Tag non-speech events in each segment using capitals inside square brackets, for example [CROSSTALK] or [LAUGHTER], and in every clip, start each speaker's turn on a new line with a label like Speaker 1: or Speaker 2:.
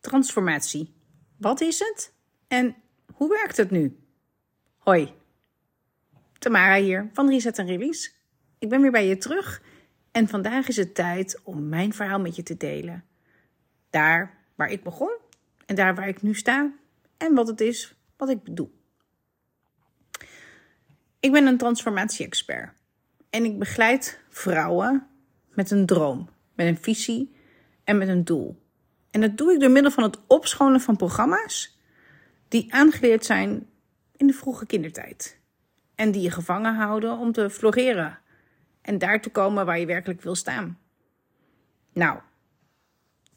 Speaker 1: Transformatie. Wat is het? En hoe werkt het nu? Hoi, Tamara hier van Reset Release. Ik ben weer bij je terug en vandaag is het tijd om mijn verhaal met je te delen. Daar waar ik begon en daar waar ik nu sta en wat het is wat ik bedoel. Ik ben een transformatie-expert en ik begeleid vrouwen met een droom, met een visie en met een doel. En dat doe ik door middel van het opschonen van programma's die aangeleerd zijn in de vroege kindertijd. En die je gevangen houden om te floreren en daar te komen waar je werkelijk wil staan. Nou,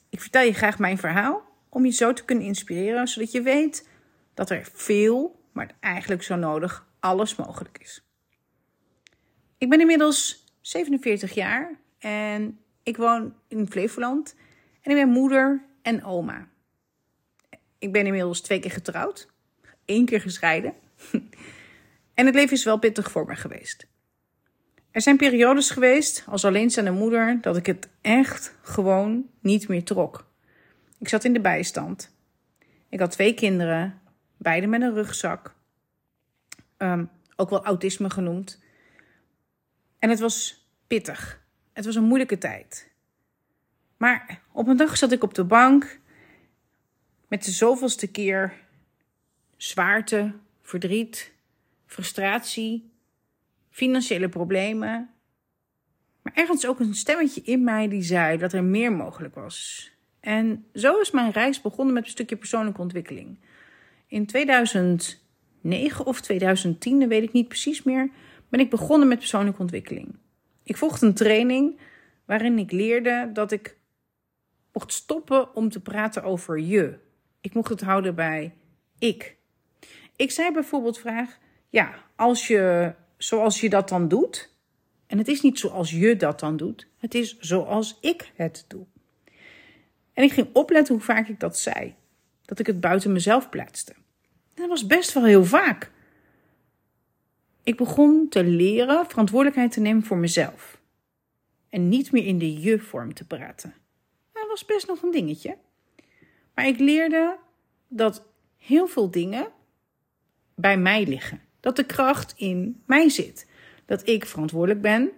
Speaker 1: ik vertel je graag mijn verhaal om je zo te kunnen inspireren, zodat je weet dat er veel, maar eigenlijk zo nodig alles mogelijk is. Ik ben inmiddels 47 jaar en ik woon in Flevoland en ik ben moeder en oma. Ik ben inmiddels twee keer getrouwd, één keer gescheiden. [LAUGHS] en het leven is wel pittig voor me geweest. Er zijn periodes geweest als alleenstaande moeder dat ik het echt gewoon niet meer trok. Ik zat in de bijstand. Ik had twee kinderen, beide met een rugzak. Um, ook wel autisme genoemd. En het was pittig. Het was een moeilijke tijd. Maar op een dag zat ik op de bank met de zoveelste keer zwaarte, verdriet, frustratie, financiële problemen. Maar ergens ook een stemmetje in mij die zei dat er meer mogelijk was. En zo is mijn reis begonnen met een stukje persoonlijke ontwikkeling. In 2009 of 2010, weet ik niet precies meer, ben ik begonnen met persoonlijke ontwikkeling. Ik volgde een training waarin ik leerde dat ik mocht stoppen om te praten over je. Ik mocht het houden bij ik. Ik zei bijvoorbeeld vraag, ja, als je zoals je dat dan doet, en het is niet zoals je dat dan doet, het is zoals ik het doe. En ik ging opletten hoe vaak ik dat zei. Dat ik het buiten mezelf plaatste. Dat was best wel heel vaak. Ik begon te leren verantwoordelijkheid te nemen voor mezelf. En niet meer in de je-vorm te praten. Was best nog een dingetje. Maar ik leerde dat heel veel dingen bij mij liggen. Dat de kracht in mij zit. Dat ik verantwoordelijk ben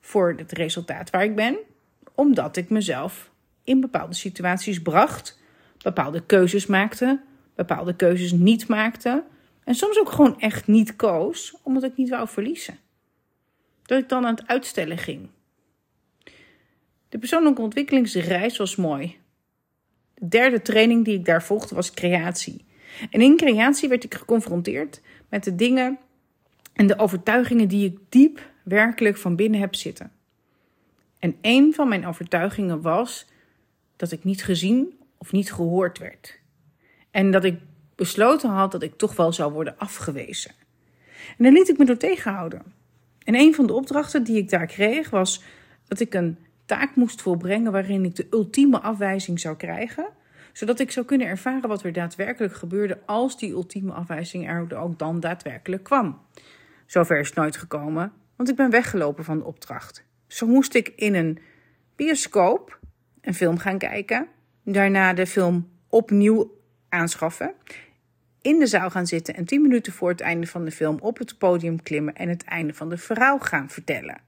Speaker 1: voor het resultaat waar ik ben, omdat ik mezelf in bepaalde situaties bracht, bepaalde keuzes maakte, bepaalde keuzes niet maakte en soms ook gewoon echt niet koos, omdat ik niet wou verliezen. Dat ik dan aan het uitstellen ging. De persoonlijke ontwikkelingsreis was mooi. De derde training die ik daar volgde was creatie. En in creatie werd ik geconfronteerd met de dingen en de overtuigingen die ik diep werkelijk van binnen heb zitten. En een van mijn overtuigingen was dat ik niet gezien of niet gehoord werd. En dat ik besloten had dat ik toch wel zou worden afgewezen. En daar liet ik me door tegenhouden. En een van de opdrachten die ik daar kreeg was dat ik een taak moest volbrengen waarin ik de ultieme afwijzing zou krijgen, zodat ik zou kunnen ervaren wat er daadwerkelijk gebeurde als die ultieme afwijzing er ook dan daadwerkelijk kwam. Zover is het nooit gekomen, want ik ben weggelopen van de opdracht. Zo moest ik in een bioscoop een film gaan kijken, daarna de film opnieuw aanschaffen, in de zaal gaan zitten en tien minuten voor het einde van de film op het podium klimmen en het einde van de verhaal gaan vertellen.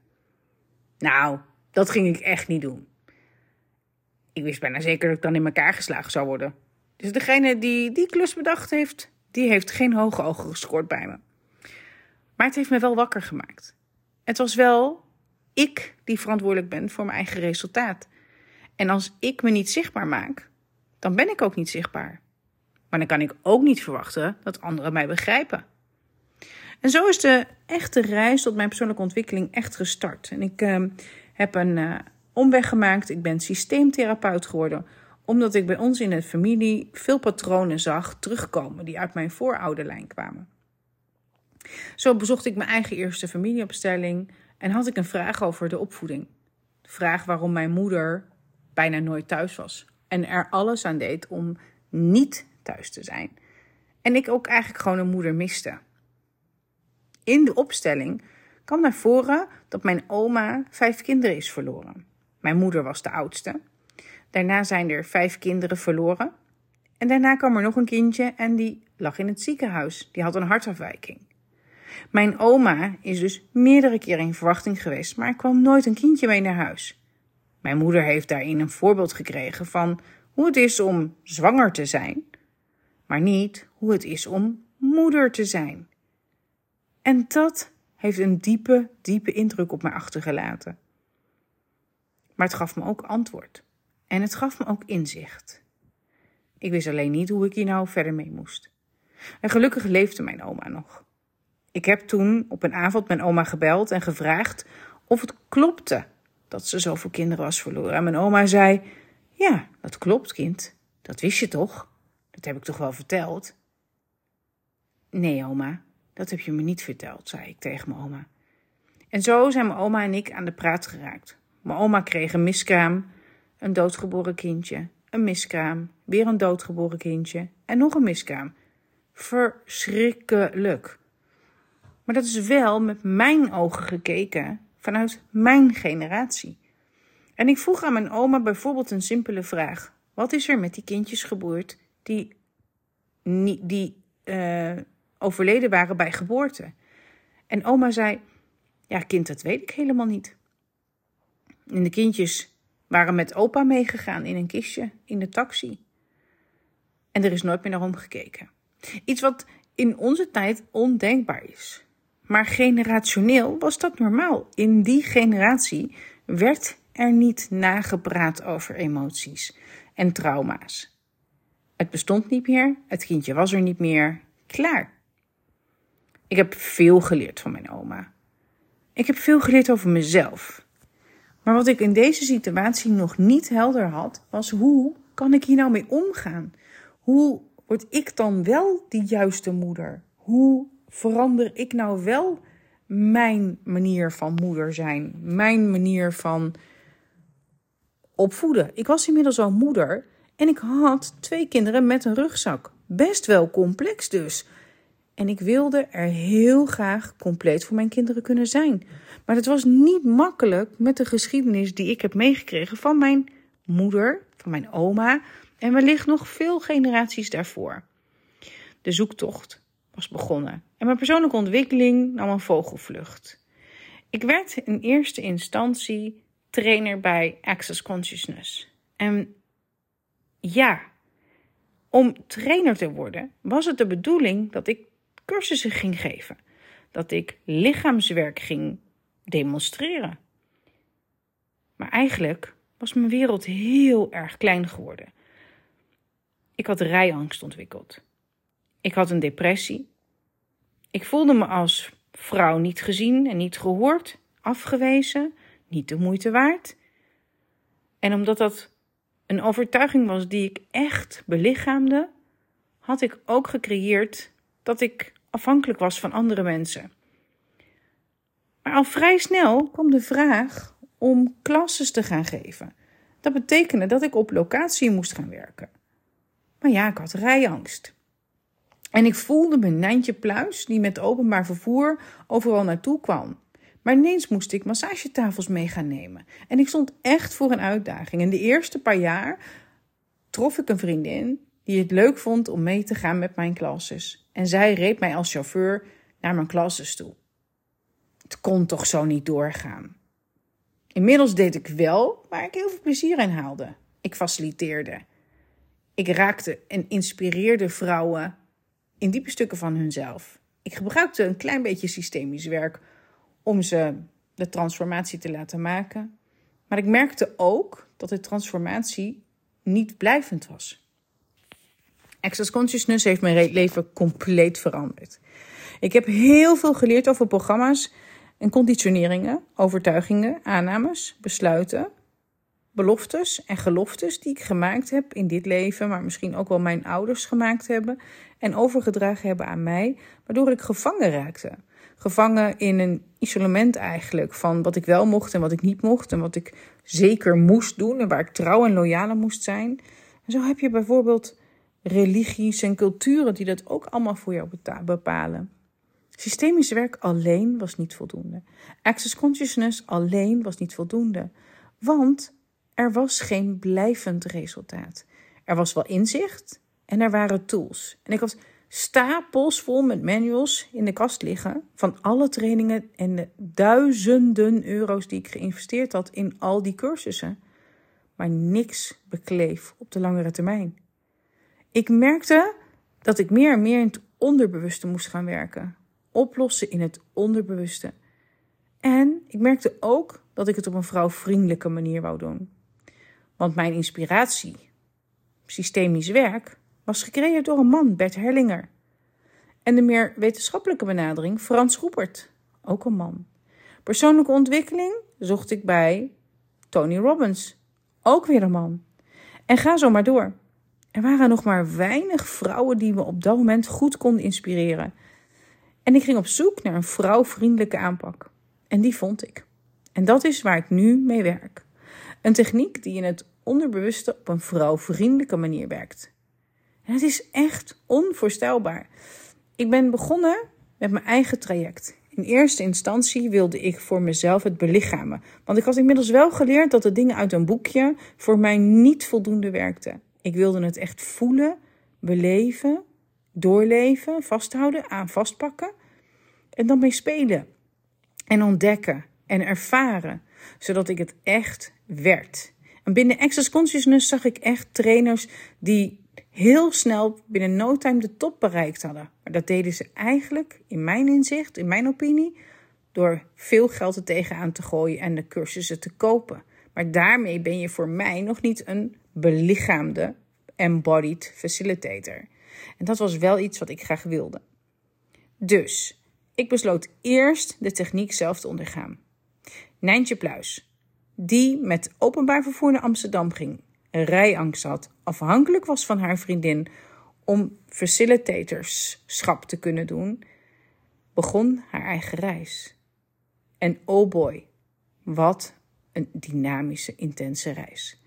Speaker 1: Nou, dat ging ik echt niet doen. Ik wist bijna zeker dat ik dan in elkaar geslagen zou worden. Dus degene die die klus bedacht heeft, die heeft geen hoge ogen gescoord bij me. Maar het heeft me wel wakker gemaakt. Het was wel ik die verantwoordelijk ben voor mijn eigen resultaat. En als ik me niet zichtbaar maak, dan ben ik ook niet zichtbaar. Maar dan kan ik ook niet verwachten dat anderen mij begrijpen. En zo is de echte reis tot mijn persoonlijke ontwikkeling echt gestart. En ik uh, heb een uh, omweg gemaakt. Ik ben systeemtherapeut geworden. Omdat ik bij ons in de familie veel patronen zag terugkomen die uit mijn voorouderlijn kwamen. Zo bezocht ik mijn eigen eerste familieopstelling en had ik een vraag over de opvoeding. De vraag waarom mijn moeder bijna nooit thuis was en er alles aan deed om niet thuis te zijn. En ik ook eigenlijk gewoon een moeder miste. In de opstelling kwam naar voren dat mijn oma vijf kinderen is verloren. Mijn moeder was de oudste. Daarna zijn er vijf kinderen verloren. En daarna kwam er nog een kindje en die lag in het ziekenhuis. Die had een hartafwijking. Mijn oma is dus meerdere keren in verwachting geweest, maar er kwam nooit een kindje mee naar huis. Mijn moeder heeft daarin een voorbeeld gekregen van hoe het is om zwanger te zijn, maar niet hoe het is om moeder te zijn. En dat heeft een diepe, diepe indruk op mij achtergelaten. Maar het gaf me ook antwoord. En het gaf me ook inzicht. Ik wist alleen niet hoe ik hier nou verder mee moest. En gelukkig leefde mijn oma nog. Ik heb toen op een avond mijn oma gebeld en gevraagd of het klopte dat ze zoveel kinderen was verloren. En mijn oma zei: Ja, dat klopt, kind. Dat wist je toch? Dat heb ik toch wel verteld? Nee, oma, dat heb je me niet verteld, zei ik tegen mijn oma. En zo zijn mijn oma en ik aan de praat geraakt. Mijn oma kreeg een miskraam, een doodgeboren kindje, een miskraam, weer een doodgeboren kindje en nog een miskraam. Verschrikkelijk. Maar dat is wel met mijn ogen gekeken vanuit mijn generatie. En ik vroeg aan mijn oma bijvoorbeeld een simpele vraag: wat is er met die kindjes gebeurd die, die uh, overleden waren bij geboorte? En oma zei: Ja, kind, dat weet ik helemaal niet. En de kindjes waren met opa meegegaan in een kistje in de taxi. En er is nooit meer naar omgekeken. Iets wat in onze tijd ondenkbaar is. Maar generationeel was dat normaal. In die generatie werd er niet nagepraat over emoties en trauma's. Het bestond niet meer, het kindje was er niet meer, klaar. Ik heb veel geleerd van mijn oma. Ik heb veel geleerd over mezelf. Maar wat ik in deze situatie nog niet helder had, was hoe kan ik hier nou mee omgaan? Hoe word ik dan wel die juiste moeder? Hoe verander ik nou wel mijn manier van moeder zijn? Mijn manier van opvoeden? Ik was inmiddels al moeder en ik had twee kinderen met een rugzak. Best wel complex dus. En ik wilde er heel graag compleet voor mijn kinderen kunnen zijn. Maar het was niet makkelijk met de geschiedenis die ik heb meegekregen van mijn moeder, van mijn oma en wellicht nog veel generaties daarvoor. De zoektocht was begonnen en mijn persoonlijke ontwikkeling nam een vogelvlucht. Ik werd in eerste instantie trainer bij Access Consciousness. En ja, om trainer te worden was het de bedoeling dat ik cursussen ging geven, dat ik lichaamswerk ging demonstreren. Maar eigenlijk was mijn wereld heel erg klein geworden. Ik had rijangst ontwikkeld. Ik had een depressie. Ik voelde me als vrouw niet gezien en niet gehoord, afgewezen, niet de moeite waard. En omdat dat een overtuiging was die ik echt belichaamde, had ik ook gecreëerd dat ik afhankelijk was van andere mensen. Maar al vrij snel kwam de vraag om klasses te gaan geven. Dat betekende dat ik op locatie moest gaan werken. Maar ja, ik had rijangst. En ik voelde mijn Nijntje Pluis, die met openbaar vervoer overal naartoe kwam. Maar ineens moest ik massagetafels mee gaan nemen. En ik stond echt voor een uitdaging. En de eerste paar jaar trof ik een vriendin die het leuk vond om mee te gaan met mijn klasses. En zij reed mij als chauffeur naar mijn klasses toe. Het kon toch zo niet doorgaan. Inmiddels deed ik wel waar ik heel veel plezier in haalde. Ik faciliteerde. Ik raakte en inspireerde vrouwen in diepe stukken van hunzelf. Ik gebruikte een klein beetje systemisch werk om ze de transformatie te laten maken. Maar ik merkte ook dat de transformatie niet blijvend was. Access Consciousness heeft mijn leven compleet veranderd. Ik heb heel veel geleerd over programma's en conditioneringen, overtuigingen, aannames, besluiten, beloftes en geloftes die ik gemaakt heb in dit leven, maar misschien ook wel mijn ouders gemaakt hebben en overgedragen hebben aan mij, waardoor ik gevangen raakte. Gevangen in een isolement eigenlijk van wat ik wel mocht en wat ik niet mocht en wat ik zeker moest doen en waar ik trouw en loyaal moest zijn. En zo heb je bijvoorbeeld religies en culturen die dat ook allemaal voor jou bepalen. Systemisch werk alleen was niet voldoende. Access consciousness alleen was niet voldoende. Want er was geen blijvend resultaat. Er was wel inzicht En er waren tools. En ik had stapels vol met manuals in de kast liggen van alle trainingen en de duizenden euro's die ik geïnvesteerd had in al die cursussen. Maar niks bekleef op de langere termijn. Ik merkte dat ik meer en meer in het onderbewuste moest gaan werken. Oplossen in het onderbewuste. En ik merkte ook dat ik het op een vrouwvriendelijke manier wou doen. Want mijn inspiratie, systemisch werk, was gecreëerd door een man, Bert Herlinger. En de meer wetenschappelijke benadering, Frans Roepert, ook een man. Persoonlijke ontwikkeling zocht ik bij Tony Robbins, ook weer een man. En ga zo maar door. Er waren nog maar weinig vrouwen die me op dat moment goed konden inspireren. En ik ging op zoek naar een vrouwvriendelijke aanpak. En die vond ik. En dat is waar ik nu mee werk. Een techniek die in het onderbewuste op een vrouwvriendelijke manier werkt. En het is echt onvoorstelbaar. Ik ben begonnen met mijn eigen traject. In eerste instantie wilde ik voor mezelf het belichamen. Want ik had inmiddels wel geleerd dat de dingen uit een boekje voor mij niet voldoende werkten. Ik wilde het echt voelen, beleven, doorleven, vasthouden, aan vastpakken. En dan mee spelen. En ontdekken en ervaren. Zodat ik het echt werd. En binnen Access Consciousness zag ik echt trainers die heel snel binnen no time de top bereikt hadden. Maar dat deden ze eigenlijk, in mijn inzicht, in mijn opinie, door veel geld er tegenaan te gooien en de cursussen te kopen. Maar daarmee ben je voor mij nog niet een belichaamde embodied facilitator. En dat was wel iets wat ik graag wilde. Dus ik besloot eerst de techniek zelf te ondergaan. Nijntje Pluis, die met openbaar vervoer naar Amsterdam ging, rijangst had, afhankelijk was van haar vriendin om facilitatorschap te kunnen doen, begon haar eigen reis. En oh boy, wat een dynamische, intense reis.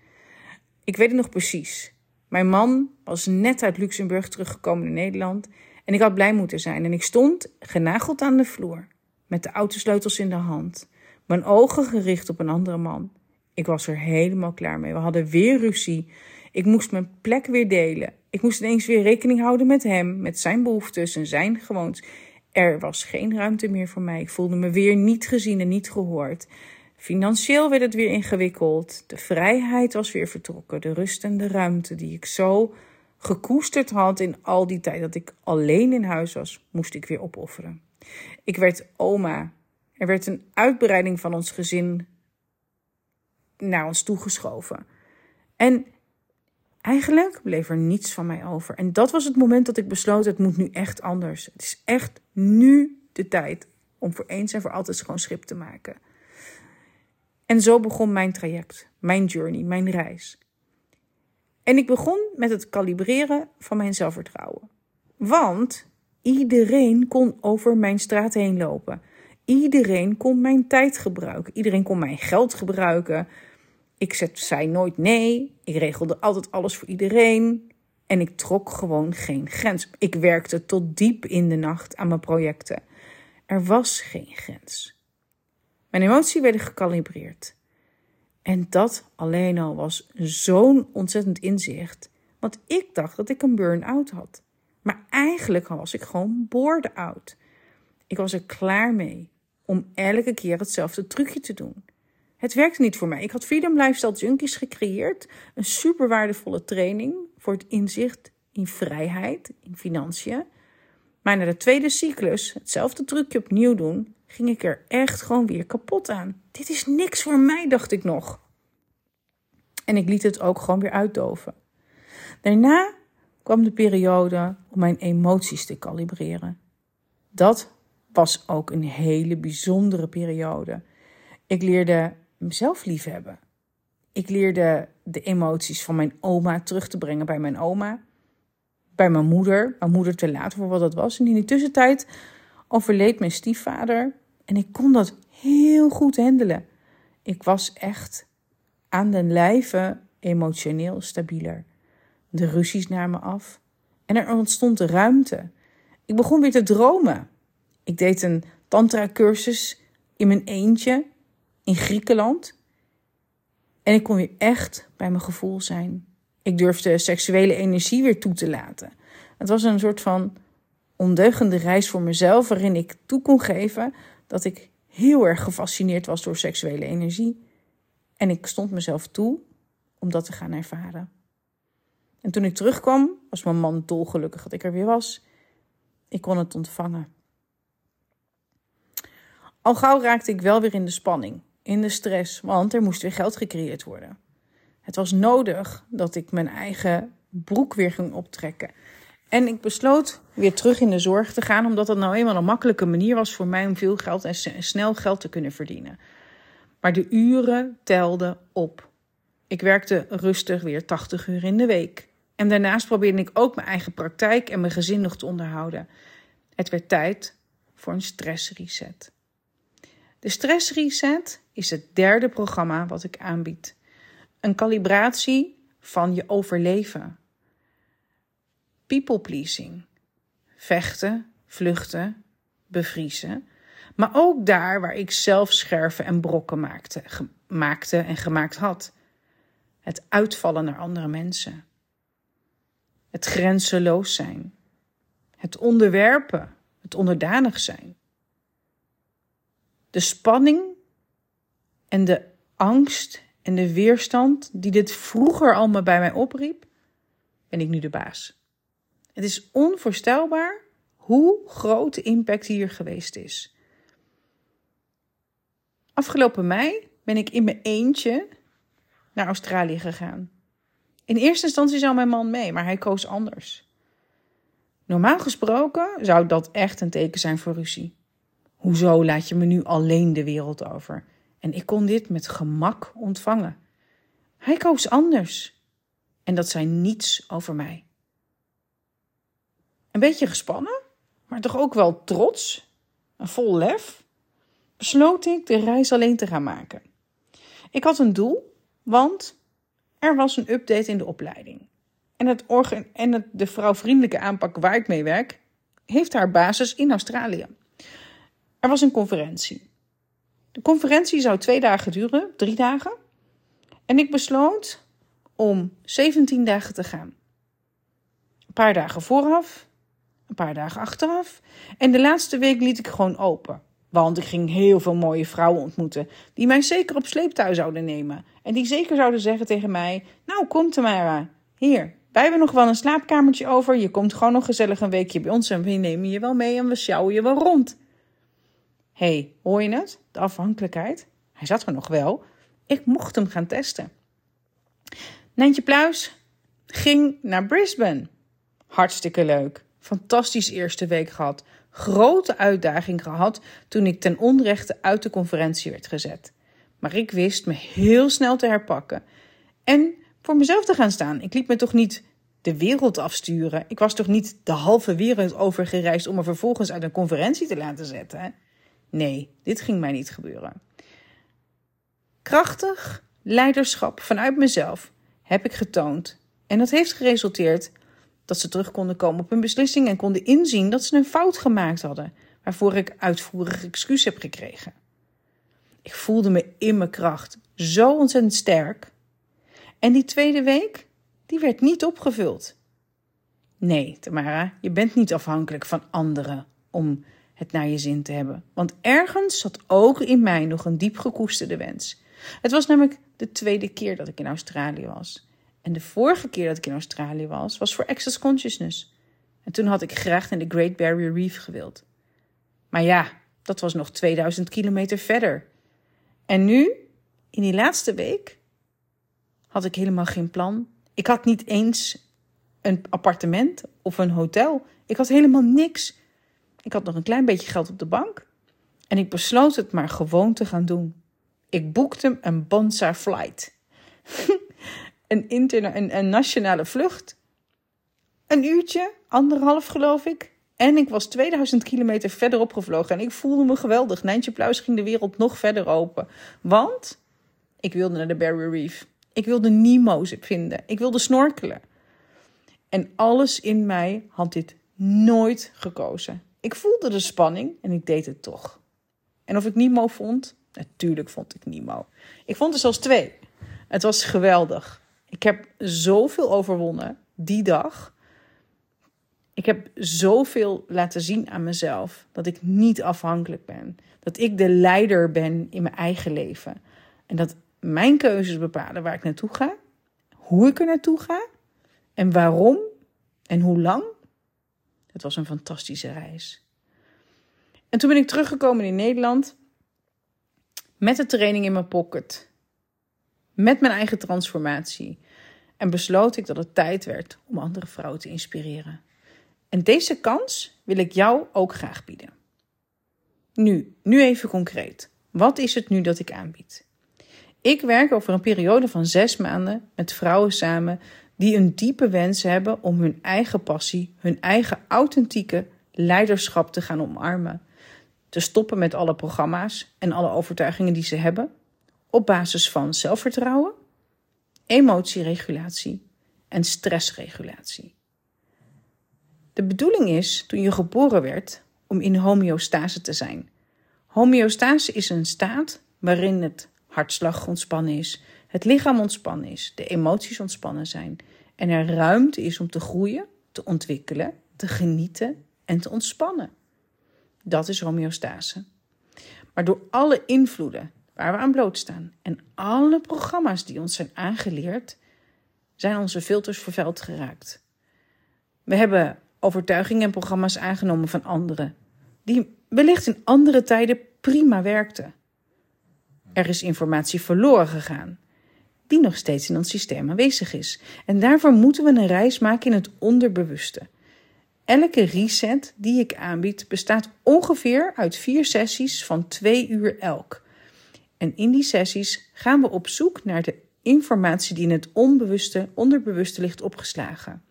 Speaker 1: Ik weet het nog precies. Mijn man was net uit Luxemburg teruggekomen in Nederland en ik had blij moeten zijn. En ik stond genageld aan de vloer, met de autosleutels in de hand, mijn ogen gericht op een andere man. Ik was er helemaal klaar mee. We hadden weer ruzie. Ik moest mijn plek weer delen. Ik moest ineens weer rekening houden met hem, met zijn behoeftes en zijn gewoontes. Er was geen ruimte meer voor mij. Ik voelde me weer niet gezien en niet gehoord. Financieel werd het weer ingewikkeld. De vrijheid was weer vertrokken. De rust en de ruimte die ik zo gekoesterd had in al die tijd dat ik alleen in huis was, moest ik weer opofferen. Ik werd oma. Er werd een uitbreiding van ons gezin naar ons toegeschoven. En eigenlijk bleef er niets van mij over. En dat was het moment dat ik besloot: het moet nu echt anders. Het is echt nu de tijd om voor eens en voor altijd schoon schip te maken. En zo begon mijn traject, mijn journey, mijn reis. En ik begon met het kalibreren van mijn zelfvertrouwen. Want iedereen kon over mijn straat heen lopen. Iedereen kon mijn tijd gebruiken. Iedereen kon mijn geld gebruiken. Ik zei nooit nee. Ik regelde altijd alles voor iedereen. En ik trok gewoon geen grens. Ik werkte tot diep in de nacht aan mijn projecten. Er was geen grens. Mijn emotie werden gekalibreerd. En dat alleen al was zo'n ontzettend inzicht. Want ik dacht dat ik een burn-out had. Maar eigenlijk was ik gewoon bored-out. Ik was er klaar mee om elke keer hetzelfde trucje te doen. Het werkte niet voor mij. Ik had Freedom Lifestyle Junkies gecreëerd. Een super waardevolle training voor het inzicht in vrijheid, in financiën. Maar na de tweede cyclus, hetzelfde trucje opnieuw doen, ging ik er echt gewoon weer kapot aan. Dit is niks voor mij, dacht ik nog. En ik liet het ook gewoon weer uitdoven. Daarna kwam de periode om mijn emoties te kalibreren. Dat was ook een hele bijzondere periode. Ik leerde mezelf liefhebben. Ik leerde de emoties van mijn oma terug te brengen bij mijn oma, bij mijn moeder, mijn moeder te laten voor wat dat was. En in die tussentijd overleed mijn stiefvader en ik kon dat heel goed handelen. Ik was echt aan den lijve emotioneel stabieler. De ruzies namen af en er ontstond ruimte. Ik begon weer te dromen. Ik deed een tantra-cursus in mijn eentje in Griekenland. En ik kon weer echt bij mijn gevoel zijn. Ik durfde seksuele energie weer toe te laten. Het was een soort van ondeugende reis voor mezelf, waarin ik toe kon geven dat ik heel erg gefascineerd was door seksuele energie. En ik stond mezelf toe om dat te gaan ervaren. En toen ik terugkwam, was mijn man dolgelukkig dat ik er weer was. Ik kon het ontvangen. Al gauw raakte ik wel weer in de spanning, in de stress, want er moest weer geld gecreëerd worden. Het was nodig dat ik mijn eigen broek weer ging optrekken. En ik besloot weer terug in de zorg te gaan, omdat dat nou eenmaal een makkelijke manier was voor mij om veel geld en snel geld te kunnen verdienen. Maar de uren telden op. Ik werkte rustig weer 80 uur in de week. En daarnaast probeerde ik ook mijn eigen praktijk en mijn gezin nog te onderhouden. Het werd tijd voor een stressreset. De stressreset is het derde programma wat ik aanbied. Een kalibratie van je overleven. People pleasing. Vechten, vluchten, bevriezen. Maar ook daar waar ik zelf scherven en brokken maakte, en gemaakt had. Het uitvallen naar andere mensen. Het grenzeloos zijn. Het onderwerpen. Het onderdanig zijn. De spanning en de angst en de weerstand die dit vroeger allemaal bij mij opriep, ben ik nu de baas. Het is onvoorstelbaar hoe groot de impact hier geweest is. Afgelopen mei ben ik in mijn eentje naar Australië gegaan. In eerste instantie zou mijn man mee, maar hij koos anders. Normaal gesproken zou dat echt een teken zijn voor ruzie. Hoezo laat je me nu alleen de wereld over? En ik kon dit met gemak ontvangen. Hij koos anders. En dat zei niets over mij. Een beetje gespannen, maar toch ook wel trots en vol lef, besloot ik de reis alleen te gaan maken. Ik had een doel, want er was een update in de opleiding. En, het en het, de vrouwvriendelijke aanpak waar ik mee werk, heeft haar basis in Australië. Er was een conferentie. De conferentie zou twee dagen duren, drie dagen. En ik besloot om 17 dagen te gaan. Een paar dagen vooraf, een paar dagen achteraf. En de laatste week liet ik gewoon open. Want ik ging heel veel mooie vrouwen ontmoeten. Die mij zeker op sleeptouw zouden nemen. En die zeker zouden zeggen tegen mij: Nou, kom Tamara. Hier, wij hebben nog wel een slaapkamertje over. Je komt gewoon nog gezellig een weekje bij ons. En we nemen je wel mee en we sjouwen je wel rond hey, hoor je het? De afhankelijkheid. Hij zat er nog wel. Ik mocht hem gaan testen. Nentje Pluis ging naar Brisbane. Hartstikke leuk. Fantastisch eerste week gehad. Grote uitdaging gehad toen ik ten onrechte uit de conferentie werd gezet. Maar ik wist me heel snel te herpakken. En voor mezelf te gaan staan. Ik liet me toch niet de wereld afsturen. Ik was toch niet de halve wereld overgereisd om me vervolgens uit een conferentie te laten zetten. Nee, dit ging mij niet gebeuren. Krachtig leiderschap vanuit mezelf heb ik getoond. En dat heeft geresulteerd dat ze terug konden komen op hun beslissing en konden inzien dat ze een fout gemaakt hadden, waarvoor ik uitvoerig excuus heb gekregen. Ik voelde me in mijn kracht zo ontzettend sterk. En die tweede week, die werd niet opgevuld. Nee, Tamara, je bent niet afhankelijk van anderen om het naar je zin te hebben. Want ergens zat ook in mij nog een diep gekoesterde wens. Het was namelijk de tweede keer dat ik in Australië was. En de vorige keer dat ik in Australië was, was voor Access Consciousness. En toen had ik graag naar de Great Barrier Reef gewild. Maar ja, dat was nog 2000 kilometer verder. En nu, in die laatste week, had ik helemaal geen plan. Ik had niet eens een appartement of een hotel. Ik had helemaal niks. Ik had nog een klein beetje geld op de bank en ik besloot het maar gewoon te gaan doen. Ik boekte een Bonsa flight. [LAUGHS] een, interna een, een nationale vlucht. Een uurtje, anderhalf geloof ik. En ik was 2000 kilometer verderop gevlogen en ik voelde me geweldig. Nijntje Pluis ging de wereld nog verder open. Want ik wilde naar de Barrier Reef. Ik wilde Nemo's vinden. Ik wilde snorkelen. En alles in mij had dit nooit gekozen. Ik voelde de spanning en ik deed het toch. En of ik Nemo vond? Natuurlijk vond ik Nemo. Ik vond er zelfs twee. Het was geweldig. Ik heb zoveel overwonnen die dag. Ik heb zoveel laten zien aan mezelf dat ik niet afhankelijk ben. Dat ik de leider ben in mijn eigen leven. En dat mijn keuzes bepalen waar ik naartoe ga, hoe ik er naartoe ga en waarom en hoe lang. Het was een fantastische reis. En toen ben ik teruggekomen in Nederland met de training in mijn pocket, met mijn eigen transformatie. En besloot ik dat het tijd werd om andere vrouwen te inspireren. En deze kans wil ik jou ook graag bieden. Nu, nu even concreet. Wat is het nu dat ik aanbied? Ik werk over een periode van zes maanden met vrouwen samen die een diepe wens hebben om hun eigen passie, hun eigen authentieke leiderschap te gaan omarmen. Te stoppen met alle programma's en alle overtuigingen die ze hebben, op basis van zelfvertrouwen, emotieregulatie en stressregulatie. De bedoeling is, toen je geboren werd, om in homeostase te zijn. Homeostase is een staat waarin het hartslag ontspannen is, het lichaam ontspannen is, de emoties ontspannen zijn en er ruimte is om te groeien, te ontwikkelen, te genieten en te ontspannen. Dat is homeostase. Maar door alle invloeden waar we aan blootstaan en alle programma's die ons zijn aangeleerd, zijn onze filters vervuild geraakt. We hebben overtuigingen en programma's aangenomen van anderen, die wellicht in andere tijden prima werkten. Er is informatie verloren gegaan, die nog steeds in ons systeem aanwezig is. En daarvoor moeten we een reis maken in het onderbewuste. Elke reset die ik aanbied bestaat ongeveer uit vier sessies van twee uur elk. En in die sessies gaan we op zoek naar de informatie die in het onbewuste, onderbewuste ligt opgeslagen.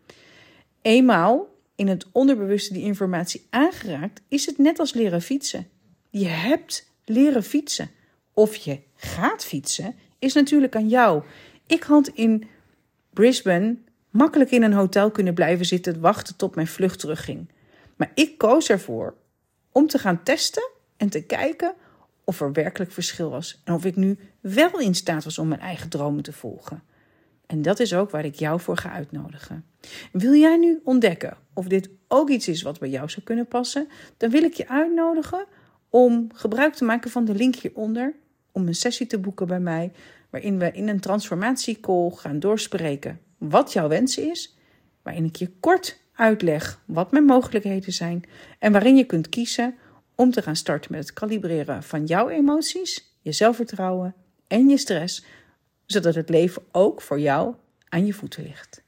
Speaker 1: Eenmaal in het onderbewuste die informatie aangeraakt, is het net als leren fietsen. Je hebt leren fietsen. Of je gaat fietsen, is natuurlijk aan jou. Ik had in Brisbane makkelijk in een hotel kunnen blijven zitten wachten tot mijn vlucht terugging. Maar ik koos ervoor om te gaan testen en te kijken of er werkelijk verschil was en of ik nu wel in staat was om mijn eigen dromen te volgen. En dat is ook waar ik jou voor ga uitnodigen. Wil jij nu ontdekken of dit ook iets is wat bij jou zou kunnen passen? Dan wil ik je uitnodigen om gebruik te maken van de link hieronder om een sessie te boeken bij mij, waarin we in een transformatiecall gaan doorspreken wat jouw wens is, waarin ik je kort uitleg wat mijn mogelijkheden zijn en waarin je kunt kiezen om te gaan starten met het kalibreren van jouw emoties, je zelfvertrouwen en je stress, zodat het leven ook voor jou aan je voeten ligt.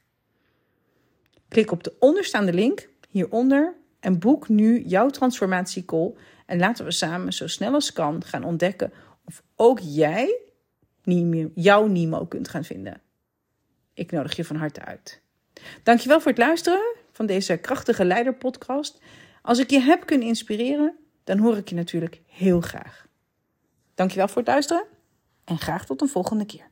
Speaker 1: Klik op de onderstaande link hieronder en boek nu jouw transformatiecall en laten we samen zo snel als kan gaan ontdekken of ook jij jouw Nemo kunt gaan vinden. Ik nodig je van harte uit. Dankjewel voor het luisteren van deze krachtige leiderpodcast. Als ik je heb kunnen inspireren, dan hoor ik je natuurlijk heel graag. Dankjewel voor het luisteren en graag tot een volgende keer.